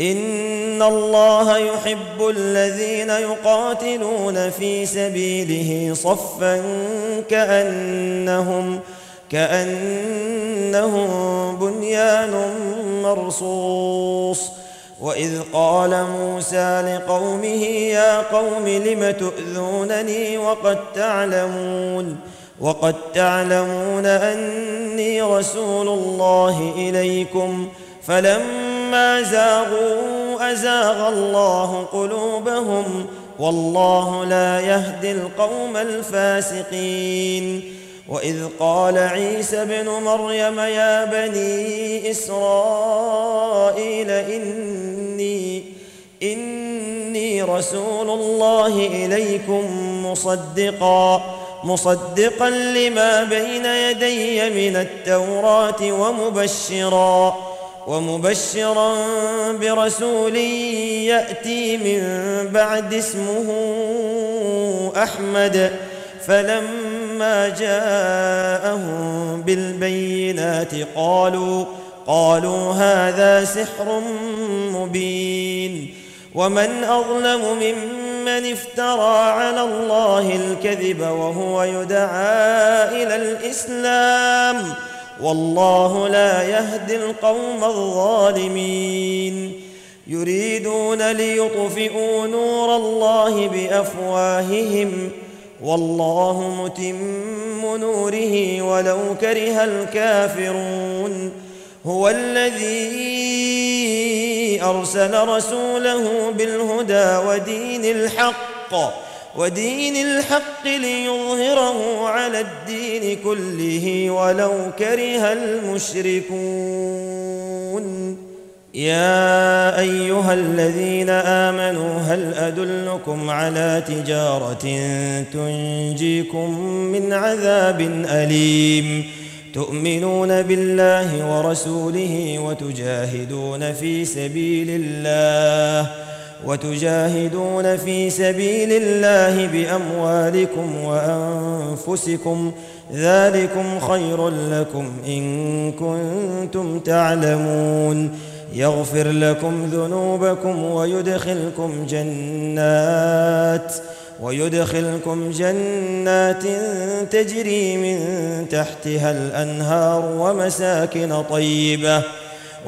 ان الله يحب الذين يقاتلون في سبيله صفا كانهم كانهم بنيان مرصوص واذ قال موسى لقومه يا قوم لم تؤذونني وقد تعلمون وقد تعلمون اني رسول الله اليكم فلما زاغوا أزاغ الله قلوبهم والله لا يهدي القوم الفاسقين. وإذ قال عيسى ابن مريم يا بني إسرائيل إني إني رسول الله إليكم مصدقا مصدقا لما بين يدي من التوراة ومبشرا. ومبشرا برسول يأتي من بعد اسمه أحمد. فلما جاءهم بالبينات قالوا قالوا هذا سحر مبين. ومن أظلم ممن افترى على الله الكذب وهو يدعى إلى الإسلام. والله لا يهدي القوم الظالمين. يريدون ليطفئوا نور الله بأفواههم. والله متم نوره ولو كره الكافرون. هو الذي أرسل رسوله بالهدى ودين الحق. ودين الحق ليظهره على الدين كله ولو كره المشركون. يا أيها الذين آمنوا هل أدلكم على تجارة تنجيكم من عذاب أليم؟ تؤمنون بالله ورسوله وتجاهدون في سبيل الله. وتجاهدون في سبيل الله بأموالكم وأنفسكم ذلكم خير لكم إن كنتم تعلمون. يغفر لكم ذنوبكم ويدخلكم جنات ويدخلكم جنات تجري من تحتها الأنهار ومساكن طيبة.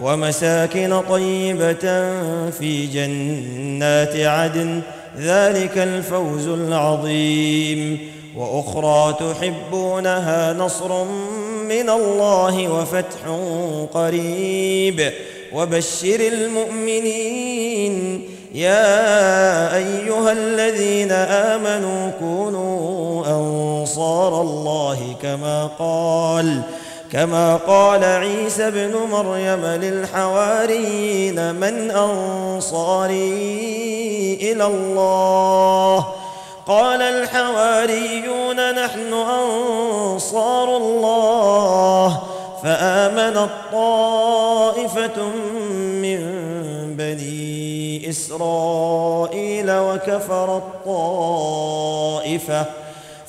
ومساكن طيبة في جنات عدن ذلك الفوز العظيم. وأخرى تحبونها نصر من الله وفتح قريب. وبشر المؤمنين يا أيها الذين آمنوا كونوا أنصار الله كما قال كما قال عيسى ابن مريم للحواريين من أنصاري إلى الله. قال الحواريون نحن أنصار الله. فامنت طائفه من بني إسرائيل وكفرت طائفه